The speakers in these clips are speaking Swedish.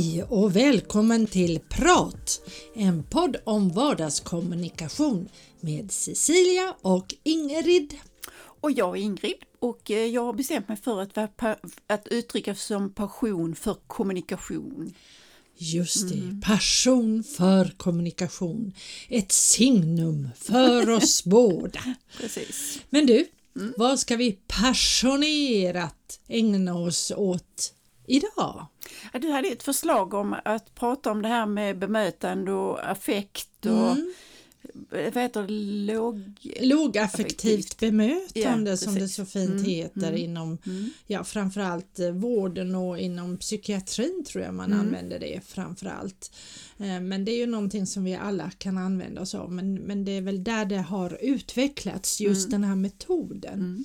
Hej och välkommen till Prat! En podd om vardagskommunikation med Cecilia och Ingrid. Och jag är Ingrid och eh, jag har bestämt mig för att, att uttrycka som passion för kommunikation. Just det, mm. passion för kommunikation. Ett signum för oss båda. Precis. Men du, mm. vad ska vi passionerat ägna oss åt idag? Du hade ett förslag om att prata om det här med bemötande och affekt och mm vad heter det, låg... lågaffektivt bemötande ja, som det så fint mm, heter mm, inom mm. ja, framförallt eh, vården och inom psykiatrin tror jag man mm. använder det framförallt. Eh, men det är ju någonting som vi alla kan använda oss av men, men det är väl där det har utvecklats just mm. den här metoden.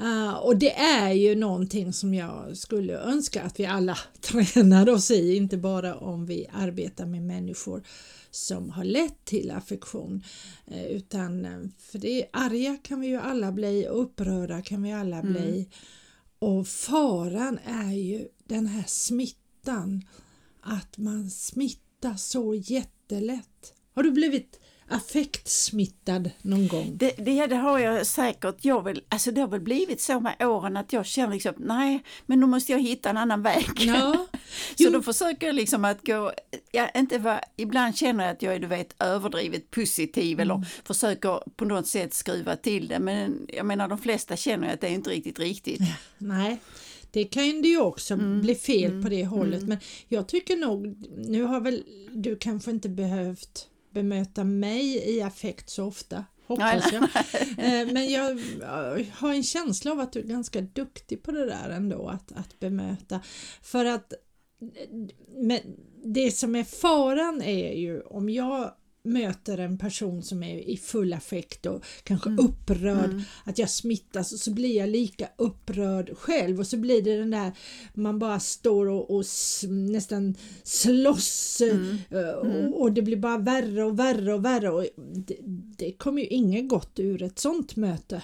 Uh, och det är ju någonting som jag skulle önska att vi alla tränade oss i, inte bara om vi arbetar med människor som har lett till affektion. Uh, utan uh, för det arga kan vi ju alla bli, upprörda kan vi alla mm. bli. Och faran är ju den här smittan, att man smittar så jättelätt. Har du blivit affektsmittad någon gång? Det, det, det, har jag säkert. Jag vill, alltså det har väl blivit så med åren att jag känner liksom, nej, men nu måste jag hitta en annan väg. Ja. så jo. då försöker jag liksom att gå, ja, inte va, ibland känner jag att jag är du vet överdrivet positiv mm. eller försöker på något sätt skruva till det. Men jag menar de flesta känner att det är inte riktigt riktigt. Nej. Det kan det ju också mm. bli fel mm. på det hållet mm. men jag tycker nog, nu har väl du kanske inte behövt bemöta mig i affekt så ofta, hoppas jag. Eh, men jag har en känsla av att du är ganska duktig på det där ändå, att, att bemöta. För att men det som är faran är ju om jag möter en person som är i full affekt och kanske mm. upprörd, mm. att jag smittas och så blir jag lika upprörd själv och så blir det den där man bara står och, och nästan slåss mm. Eh, och, mm. och, det blir bara värre och värre och värre och det, det kommer ju inget gott ur ett sånt möte.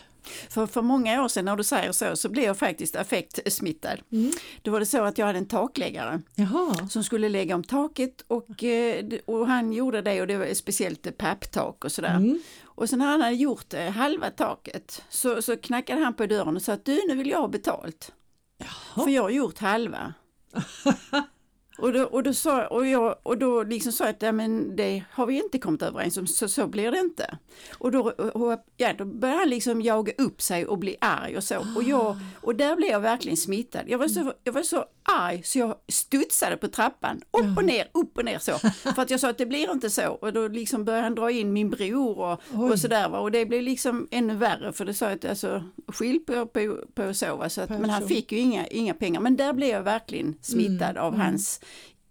För, för många år sedan när du säger så, så blev jag faktiskt affektsmittad. Mm. Då var det så att jag hade en takläggare Jaha. som skulle lägga om taket och, eh, och han gjorde det och det var speciellt papptak och sådär. Mm. Och sen när han hade gjort eh, halva taket så, så knackade han på dörren och sa att du nu vill jag ha betalt. Jaha. För jag har gjort halva. Och då, och då, sa, och jag, och då liksom sa jag att ja, men det har vi inte kommit överens om, så, så blir det inte. Och då, och, ja, då började han liksom jaga upp sig och bli arg och så. Och, jag, och där blev jag verkligen smittad. Jag var så, jag var så arg så jag studsade på trappan, upp och ner, upp och ner så. För att jag sa att det blir inte så. Och då liksom började han dra in min bror och, och sådär. Och det blev liksom ännu värre för det sa att alltså skilj på, på, på så. Va? så att, men han fick ju inga, inga pengar. Men där blev jag verkligen smittad mm, av mm. hans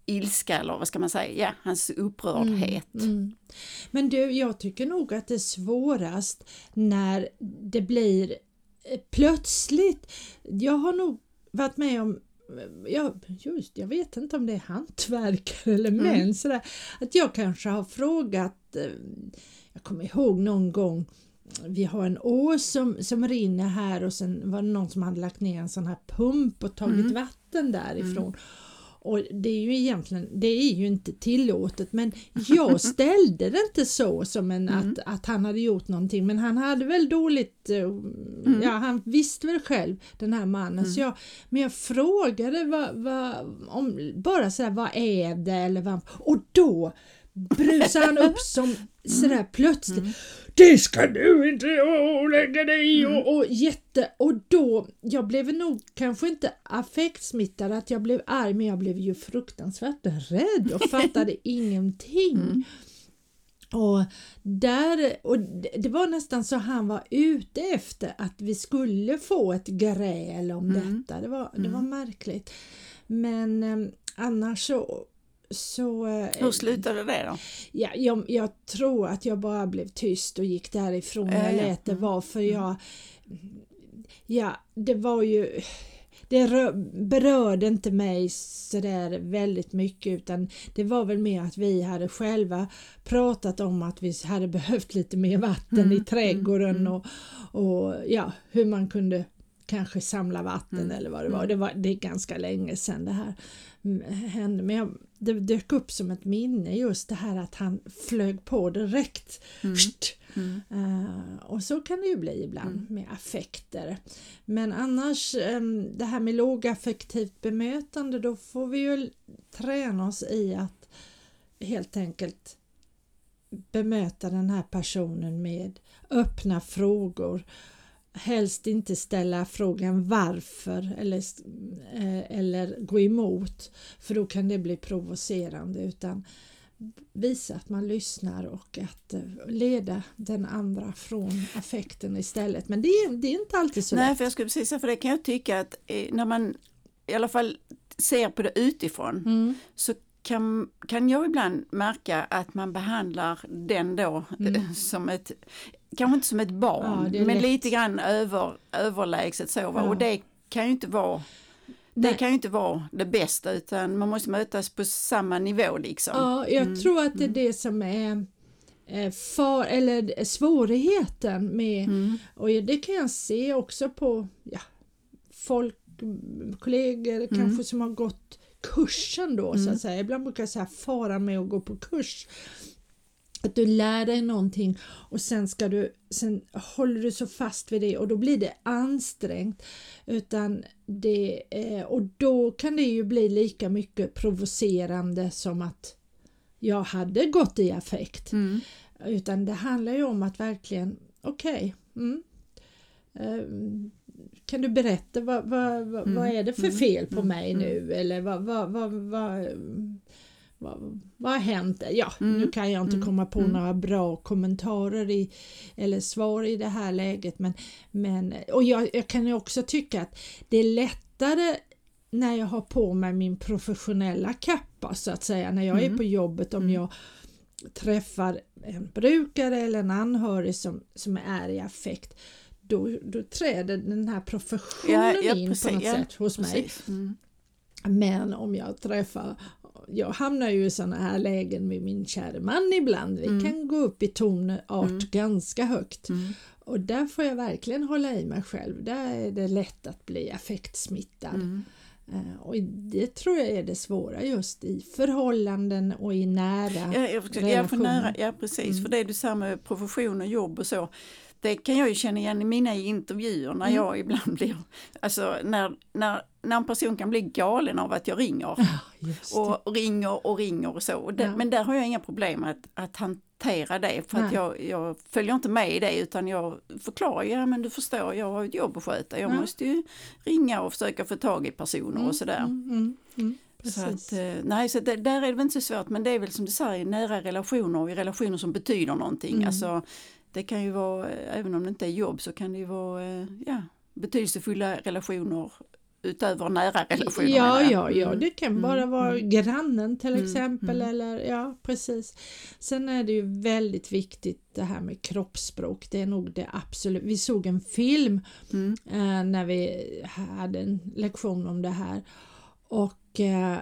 ilska eller vad ska man säga, ja, hans upprördhet. Mm, mm. Men du, jag tycker nog att det är svårast när det blir eh, plötsligt. Jag har nog varit med om Ja, just jag vet inte om det är hantverkare eller mm. män sådär, att jag kanske har frågat, eh, jag kommer ihåg någon gång vi har en å som, som rinner här och sen var det någon som hade lagt ner en sån här pump och tagit mm. vatten därifrån. Mm. Och det är ju egentligen, det är ju inte tillåtet men jag ställde det inte så som en mm. att, att han hade gjort någonting men han hade väl dåligt, eh, mm. ja han visste väl själv den här mannen mm. så jag, men jag frågade vad, vad, om, bara sådär vad är det eller vad, och då brusade han upp som sådär mm. plötsligt mm det ska du inte lägga dig i mm. och, och jätte och då, jag blev nog kanske inte affektsmittad att jag blev arg men jag blev ju fruktansvärt rädd och fattade ingenting. Mm. Och, där, och det var nästan så han var ute efter att vi skulle få ett gräl om mm. detta. Det var, det var mm. märkligt. Men eh, annars så så, eh, Hur slutade det då? Ja, jag, jag, tror att jag bara blev tyst och gick därifrån. Äh, jag lät det vara för mm. jag... Ja, det var ju... Det berörde inte mig sådär väldigt mycket utan det var väl mer att vi hade själva pratat om att vi hade behövt lite mer vatten mm, i trädgården mm, mm. och, och ja, hur man kunde kanske samla vatten mm. eller vad det var. Mm. Det, var. det är ganska länge sedan det här hände men jag, det dök upp som ett minne just det här att han flög på direkt. Mm. Mm. Uh, och så kan det ju bli ibland mm. med affekter. Men annars um, det här med lågaffektivt bemötande då får vi ju träna oss i att helt enkelt bemöta den här personen med öppna frågor helst inte ställa frågan varför eller, eh, eller gå emot för då kan det bli provocerande utan visa att man lyssnar och att eh, leda den andra från affekten istället. Men det är, det är inte alltid så Nej, lätt. för jag skulle precis säga, för det kan jag tycka att eh, när man i alla fall ser på det utifrån mm. så kan, kan jag ibland märka att man behandlar den då mm. som ett, kanske inte som ett barn, ja, men lätt. lite grann över, överlägset så. Ja. Och det kan ju inte vara det kan ju inte vara det bästa utan man måste mötas på samma nivå liksom. Ja, jag mm. tror att det är mm. det som är för, eller svårigheten med, mm. och det kan jag se också på ja, folk, kollegor mm. kanske som har gått kursen då så att mm. säga. Ibland brukar jag säga fara med att gå på kurs att du lär dig någonting och sen ska du, sen håller du så fast vid det och då blir det ansträngt. Utan det, eh, och då kan det ju bli lika mycket provocerande som att jag hade gått i affekt. Mm. Utan det handlar ju om att verkligen, okej, okay, mm, eh, kan du berätta vad, vad, vad, mm. vad är det för mm. fel på mm. mig mm. nu eller vad, vad, vad, vad vad, vad har hänt? Ja, mm. nu kan jag inte mm. komma på mm. några bra kommentarer i, eller svar i det här läget men, men och jag, jag kan ju också tycka att det är lättare när jag har på mig min professionella kappa så att säga när jag är mm. på jobbet om mm. jag träffar en brukare eller en anhörig som, som är i affekt då, då träder den här professionen ja, ja, in precis, på något ja, sätt hos mig. Mm. Men om jag träffar jag hamnar ju i sådana här lägen med min kära man ibland. Vi mm. kan gå upp i tonart mm. ganska högt. Mm. Och där får jag verkligen hålla i mig själv. Där är det lätt att bli affektsmittad. Mm. Uh, och det tror jag är det svåra just i förhållanden och i nära ja, jag, relationer. nära, ja precis, mm. för det du säger med profession och jobb och så det kan jag ju känna igen i mina intervjuer när mm. jag ibland blir, alltså när, när, när en person kan bli galen av att jag ringer. Ja, och ringer och ringer och så. Och det, ja. Men där har jag inga problem att, att hantera det för Nej. att jag, jag följer inte med i det utan jag förklarar, ja men du förstår jag har ett jobb att sköta, jag ja. måste ju ringa och försöka få tag i personer mm, och sådär. Mm, mm, mm. Så att, eh, nej, så det, där är det väl inte så svårt men det är väl som du säger nära relationer, i relationer som betyder någonting. Mm. Alltså, det kan ju vara, även om det inte är jobb så kan det ju vara eh, ja, betydelsefulla relationer utöver nära relationer. Ja, ja, ja, mm. det kan mm. bara vara mm. grannen till mm. exempel mm. eller ja, precis. Sen är det ju väldigt viktigt det här med kroppsspråk. Det är nog det absolut. Vi såg en film mm. eh, när vi hade en lektion om det här och eh,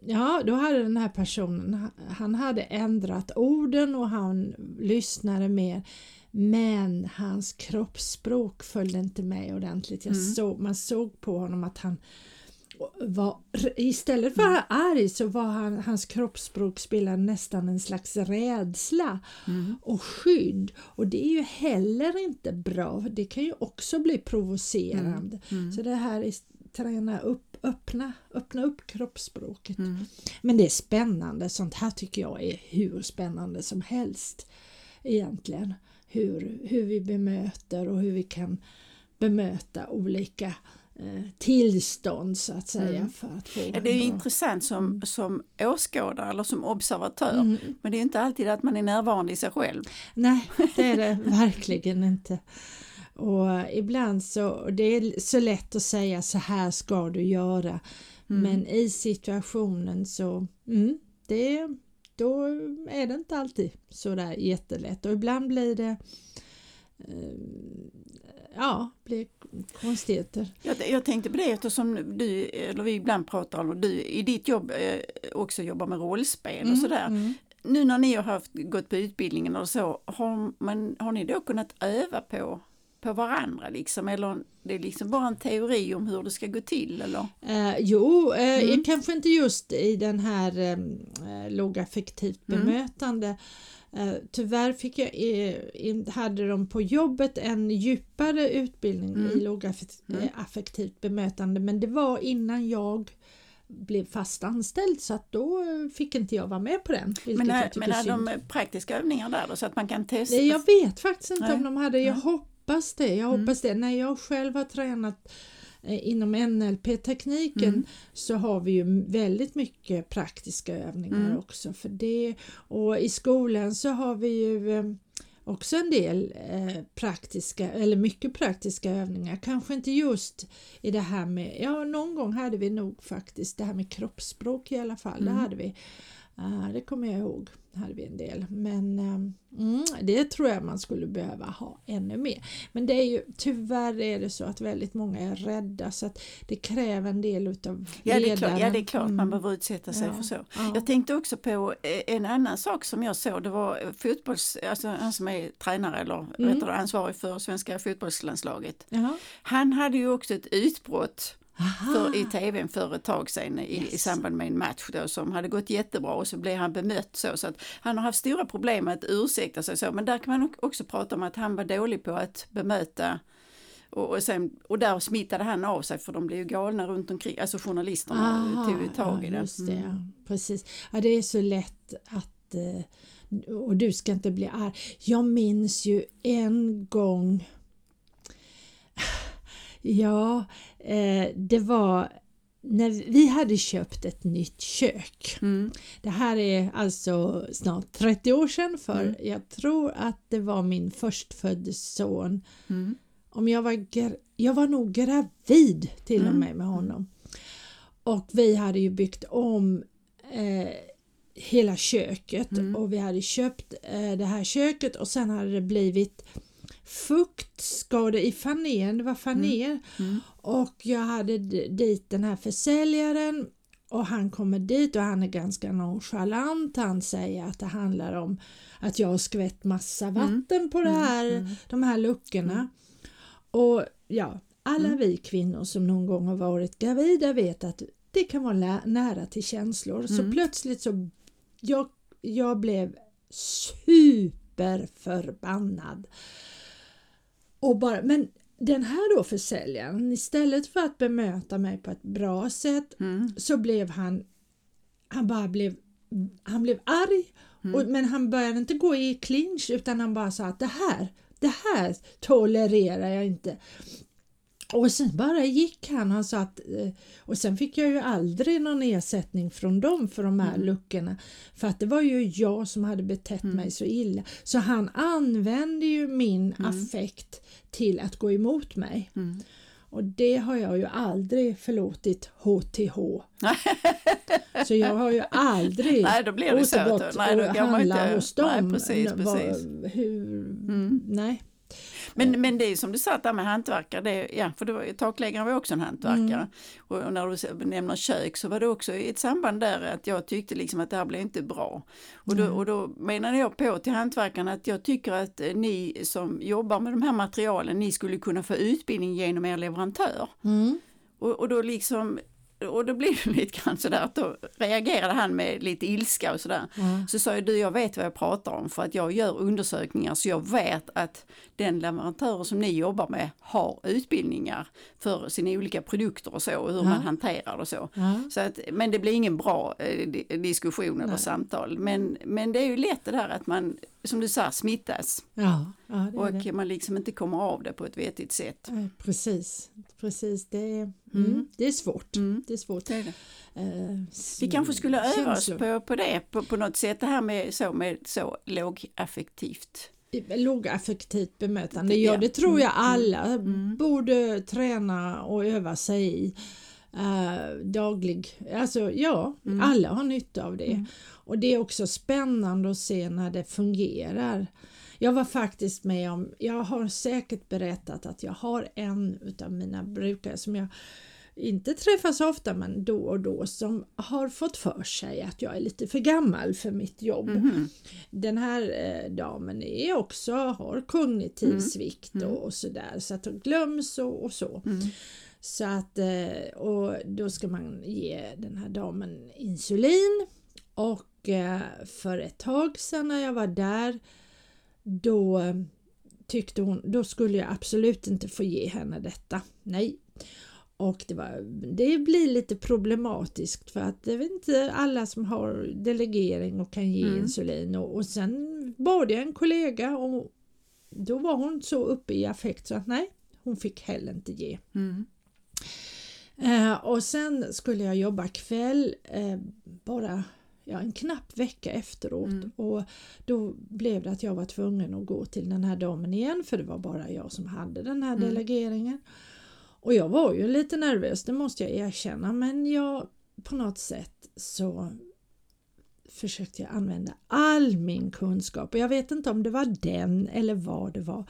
Ja, då hade den här personen, han hade ändrat orden och han lyssnade mer men hans kroppsspråk följde inte med ordentligt. Jag mm. såg, man såg på honom att han var, istället för att vara arg så var han, hans kroppsspråk spelade nästan en slags rädsla mm. och skydd och det är ju heller inte bra. Det kan ju också bli provocerande. Mm. Mm. Så det här är träna upp, öppna, öppna upp kroppsspråket. Mm. Men det är spännande, sånt här tycker jag är hur spännande som helst egentligen. Hur, hur vi bemöter och hur vi kan bemöta olika eh, tillstånd så att säga. Mm. För att få ja, det är bra... intressant som, mm. som åskådare eller som observatör mm. men det är inte alltid att man är närvarande i sig själv. Nej, det är det verkligen inte. Och ibland så, det är så lätt att säga så här ska du göra. Mm. Men i situationen så, mm, det, då är det inte alltid så där jättelätt och ibland blir det eh, ja, blir konstigheter. Jag, jag tänkte på det eftersom du, eller vi ibland pratar om, du i ditt jobb eh, också jobbar med rollspel mm, och sådär. Mm. Nu när ni har haft, gått på utbildningen och så, har, man, har ni då kunnat öva på på varandra liksom eller det är liksom bara en teori om hur det ska gå till eller? Eh, jo, eh, mm. kanske inte just i den här eh, lågaffektivt mm. bemötande Uh, tyvärr fick jag, uh, hade de på jobbet en djupare utbildning mm. i lågaffektivt mm. bemötande men det var innan jag blev fast anställd så att då fick inte jag vara med på den. Men är, men är de praktiska övningar där då så att man kan testa? Jag vet faktiskt inte Nej. om de hade, jag Nej. Hoppas det. Jag mm. hoppas det. När jag själv har tränat eh, inom NLP-tekniken mm. så har vi ju väldigt mycket praktiska övningar mm. också för det och i skolan så har vi ju eh, också en del eh, praktiska eller mycket praktiska övningar. Kanske inte just i det här med, ja någon gång hade vi nog faktiskt det här med kroppsspråk i alla fall. Mm. Det hade vi. Uh, det kommer jag ihåg hade vi en del. Men um, mm, det tror jag man skulle behöva ha ännu mer. Men det är ju tyvärr är det så att väldigt många är rädda så att det kräver en del utav ja, det är klart, ja det är klart mm. man behöver utsätta sig ja, för så. Ja. Jag tänkte också på eh, en annan sak som jag såg. Det var fotbolls, alltså han som är tränare eller mm. vet du, ansvarig för svenska fotbollslandslaget. Han hade ju också ett utbrott för, i tvn för ett tag sedan i, yes. i samband med en match då, som hade gått jättebra och så blev han bemött så. så att han har haft stora problem med att ursäkta sig så men där kan man också prata om att han var dålig på att bemöta och, och, sen, och där smittade han av sig för de blev ju galna runt omkring, alltså journalisterna Aha, tog tag i det. Just det mm. Precis, ja, det är så lätt att eh, och du ska inte bli arg. Jag minns ju en gång Ja, eh, det var när vi hade köpt ett nytt kök. Mm. Det här är alltså snart 30 år sedan för mm. jag tror att det var min förstfödde son. Mm. Om jag, var jag var nog gravid till och mm. med med honom. Och vi hade ju byggt om eh, hela köket mm. och vi hade köpt eh, det här köket och sen hade det blivit fuktskador i fanén, det var faner mm. mm. och jag hade dit den här försäljaren och han kommer dit och han är ganska nonchalant. Han säger att det handlar om att jag har skvätt massa mm. vatten mm. på det mm. här, mm. de här luckorna. Och ja, alla vi kvinnor som någon gång har varit gravida vet att det kan vara nära till känslor. Så plötsligt så jag, jag blev superförbannad. Och bara, men den här då försäljaren, istället för att bemöta mig på ett bra sätt mm. så blev han, han bara blev, han blev arg mm. och, men han började inte gå i clinch utan han bara sa att det här, det här tolererar jag inte. Och sen bara gick han, han sa att, eh, och sen fick jag ju aldrig någon ersättning från dem för de här mm. luckorna för att det var ju jag som hade betett mm. mig så illa. Så han använde ju min mm. affekt till att gå emot mig. Mm. Och det har jag ju aldrig förlåtit HTH. så jag har ju aldrig nej, då blir det återgått så, nej, och handlat hos dem. Nej, precis, precis. Hur, mm. nej. Men, men det är som du sa där med hantverkare, det, ja, för det takläggaren var också en hantverkare. Mm. Och, när du nämner kök så var det också ett samband där att jag tyckte liksom att det här blev inte bra. Och då, mm. och då menade jag på till hantverkarna att jag tycker att eh, ni som jobbar med de här materialen, ni skulle kunna få utbildning genom er leverantör. Mm. Och, och, då liksom och då blir det lite grann sådär att då reagerade han med lite ilska och sådär. Mm. Så sa jag, du jag vet vad jag pratar om för att jag gör undersökningar så jag vet att den leverantör som ni jobbar med har utbildningar för sina olika produkter och så och hur mm. man hanterar och så. Mm. så att, men det blir ingen bra eh, diskussion eller samtal. Men, men det är ju lätt det där att man som du sa, smittas. Ja, ja och det. man liksom inte kommer av det på ett vettigt sätt. Precis, precis. Det är, mm. mm. det är svårt. Mm. Det är svårt. Det är det. Uh, Vi kanske skulle öva oss på, på det på, på något sätt, det här med så, med så lågaffektivt lågaffektivt bemötande, ja det tror jag mm. alla mm. borde träna och öva sig i. Uh, daglig, alltså ja, mm. alla har nytta av det. Mm. Och det är också spännande att se när det fungerar. Jag var faktiskt med om, jag har säkert berättat att jag har en utav mina brukare som jag inte träffas ofta men då och då som har fått för sig att jag är lite för gammal för mitt jobb. Mm. Den här eh, damen är också, har kognitiv mm. svikt och, och sådär så att hon glöms och, och så. Mm. Så att, eh, och då ska man ge den här damen insulin och eh, för ett tag sedan när jag var där då tyckte hon, då skulle jag absolut inte få ge henne detta. Nej. Och det, var, det blir lite problematiskt för att det är inte alla som har delegering och kan ge mm. insulin och, och sen bad jag en kollega och då var hon så uppe i affekt så att nej, hon fick heller inte ge. Mm. Eh, och sen skulle jag jobba kväll eh, bara ja, en knapp vecka efteråt mm. och då blev det att jag var tvungen att gå till den här damen igen för det var bara jag som hade den här mm. delegeringen. Och jag var ju lite nervös, det måste jag erkänna, men jag på något sätt så försökte jag använda all min kunskap och jag vet inte om det var den eller vad det var.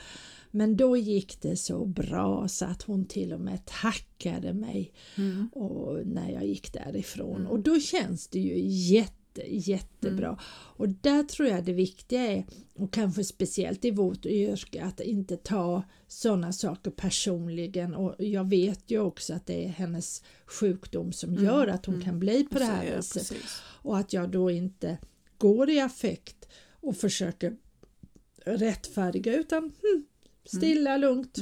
Men då gick det så bra så att hon till och med tackade mig mm. och när jag gick därifrån mm. och då känns det ju jätte jättebra. Mm. Och där tror jag det viktiga är, och kanske speciellt i vårt yrke, att inte ta sådana saker personligen och jag vet ju också att det är hennes sjukdom som mm. gör att hon mm. kan bli på det här viset. Och att jag då inte går i affekt och försöker rättfärdiga utan hmm, stilla, mm. lugnt.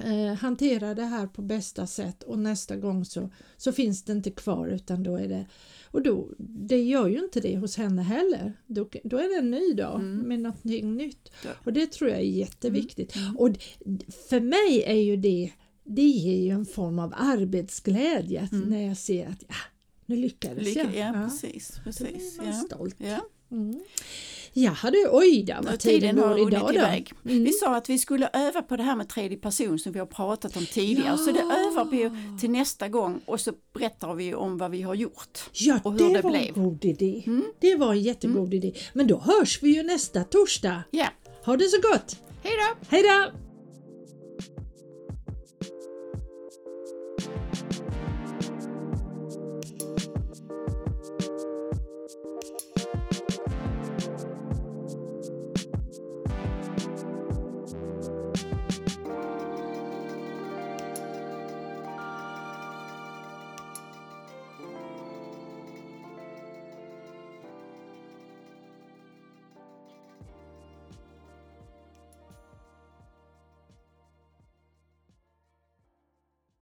Eh, hantera det här på bästa sätt och nästa gång så, så finns det inte kvar utan då är det och då, det gör ju inte det hos henne heller. Då, då är det en ny dag mm. med någonting nytt. Och det tror jag är jätteviktigt. Mm. Mm. Och för mig är ju det, det ger ju en form av arbetsglädje mm. när jag ser att ja, nu lyckades Lycka, jag. Ja, ja, precis. precis. Då är man ja. stolt. Ja. Mm. Jaha du, oj då vad tiden går idag då. Mm. Vi sa att vi skulle öva på det här med tredje person som vi har pratat om tidigare. Ja. Så det övar vi till nästa gång och så berättar vi om vad vi har gjort. Ja, och hur det, det var blev. en god idé. Mm. Det var en jättegod mm. idé. Men då hörs vi ju nästa torsdag. Ja. Ha det så gott! Hej då! Hej då!